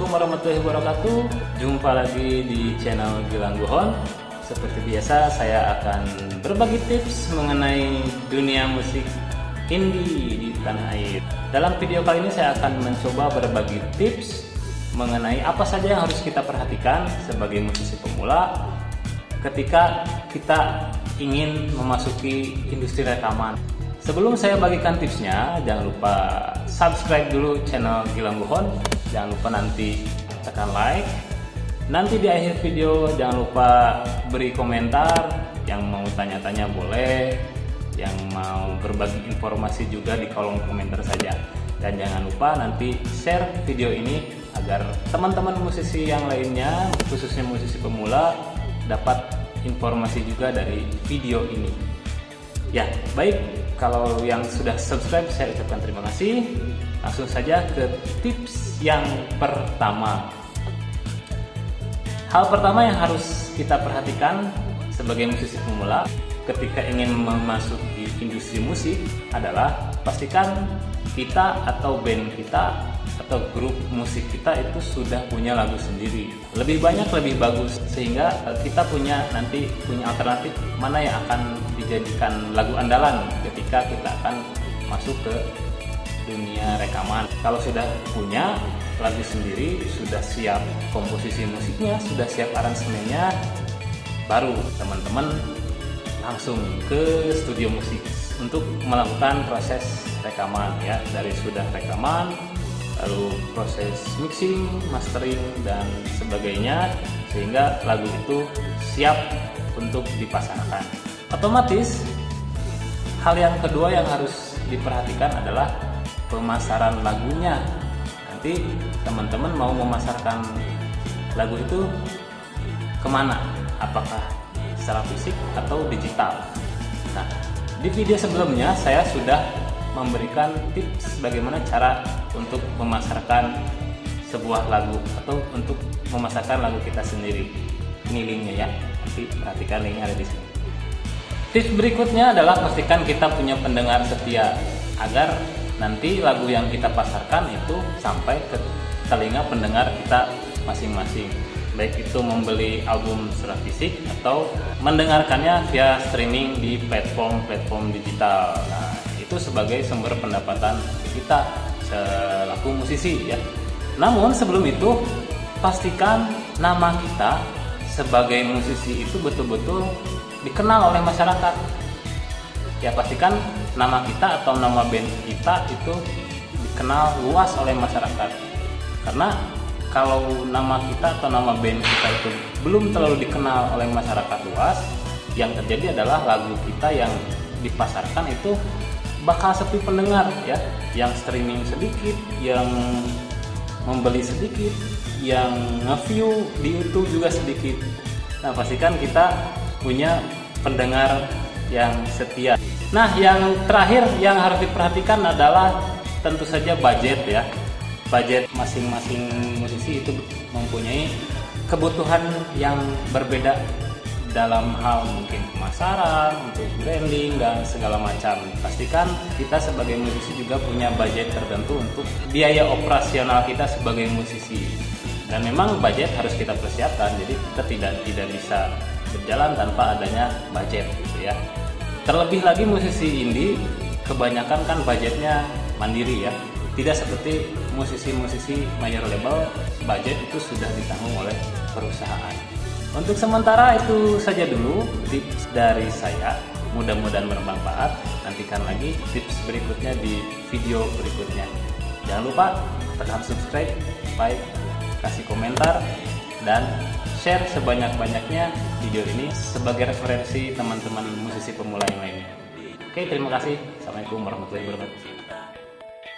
wabarakatuh. Jumpa lagi di channel Gilang Guhon. Seperti biasa saya akan berbagi tips mengenai dunia musik indie di tanah air. Dalam video kali ini saya akan mencoba berbagi tips mengenai apa saja yang harus kita perhatikan sebagai musisi pemula ketika kita ingin memasuki industri rekaman. Sebelum saya bagikan tipsnya, jangan lupa subscribe dulu channel Gilang Buhon. Jangan lupa nanti tekan like. Nanti di akhir video jangan lupa beri komentar. Yang mau tanya-tanya boleh. Yang mau berbagi informasi juga di kolom komentar saja. Dan jangan lupa nanti share video ini agar teman-teman musisi yang lainnya, khususnya musisi pemula, dapat informasi juga dari video ini. Ya, baik kalau yang sudah subscribe saya ucapkan terima kasih. Langsung saja ke tips yang pertama. Hal pertama yang harus kita perhatikan sebagai musisi pemula ketika ingin memasuki industri musik adalah pastikan kita atau band kita atau grup musik kita itu sudah punya lagu sendiri. Lebih banyak lebih bagus sehingga eh, kita punya nanti punya alternatif mana yang akan dijadikan lagu andalan ketika kita akan masuk ke dunia rekaman. Kalau sudah punya lagu sendiri sudah siap komposisi musiknya sudah siap aransemennya baru teman-teman langsung ke studio musik untuk melakukan proses rekaman ya. Dari sudah rekaman lalu proses mixing, mastering dan sebagainya sehingga lagu itu siap untuk dipasarkan. Otomatis hal yang kedua yang harus diperhatikan adalah pemasaran lagunya. Nanti teman-teman mau memasarkan lagu itu ke mana? Apakah secara fisik atau digital? Nah, di video sebelumnya saya sudah memberikan tips bagaimana cara untuk memasarkan sebuah lagu atau untuk memasarkan lagu kita sendiri. Ini linknya ya, nanti perhatikan linknya ada di sini. Tips berikutnya adalah pastikan kita punya pendengar setia agar nanti lagu yang kita pasarkan itu sampai ke telinga pendengar kita masing-masing baik itu membeli album secara fisik atau mendengarkannya via streaming di platform-platform digital. Nah, itu sebagai sumber pendapatan kita selaku musisi ya. Namun sebelum itu pastikan nama kita sebagai musisi itu betul-betul dikenal oleh masyarakat. Ya pastikan nama kita atau nama band kita itu dikenal luas oleh masyarakat. Karena kalau nama kita atau nama band kita itu belum terlalu dikenal oleh masyarakat luas, yang terjadi adalah lagu kita yang dipasarkan itu bakal sepi pendengar ya. Yang streaming sedikit yang membeli sedikit yang nge-view di YouTube juga sedikit. Nah pastikan kita punya pendengar yang setia. Nah yang terakhir yang harus diperhatikan adalah tentu saja budget ya. Budget masing-masing musisi itu mempunyai kebutuhan yang berbeda dalam hal mungkin pemasaran, untuk branding dan segala macam. Pastikan kita sebagai musisi juga punya budget tertentu untuk biaya operasional kita sebagai musisi. Dan memang budget harus kita persiapkan, jadi kita tidak tidak bisa berjalan tanpa adanya budget gitu ya. Terlebih lagi musisi indie kebanyakan kan budgetnya mandiri ya. Tidak seperti musisi-musisi mayor label, budget itu sudah ditanggung oleh perusahaan. Untuk sementara itu saja dulu tips dari saya. Mudah-mudahan bermanfaat. Nantikan lagi tips berikutnya di video berikutnya. Jangan lupa tekan subscribe, like, kasih komentar, dan share sebanyak-banyaknya video ini sebagai referensi teman-teman musisi pemula yang lainnya. Oke, terima kasih. Assalamualaikum warahmatullahi wabarakatuh.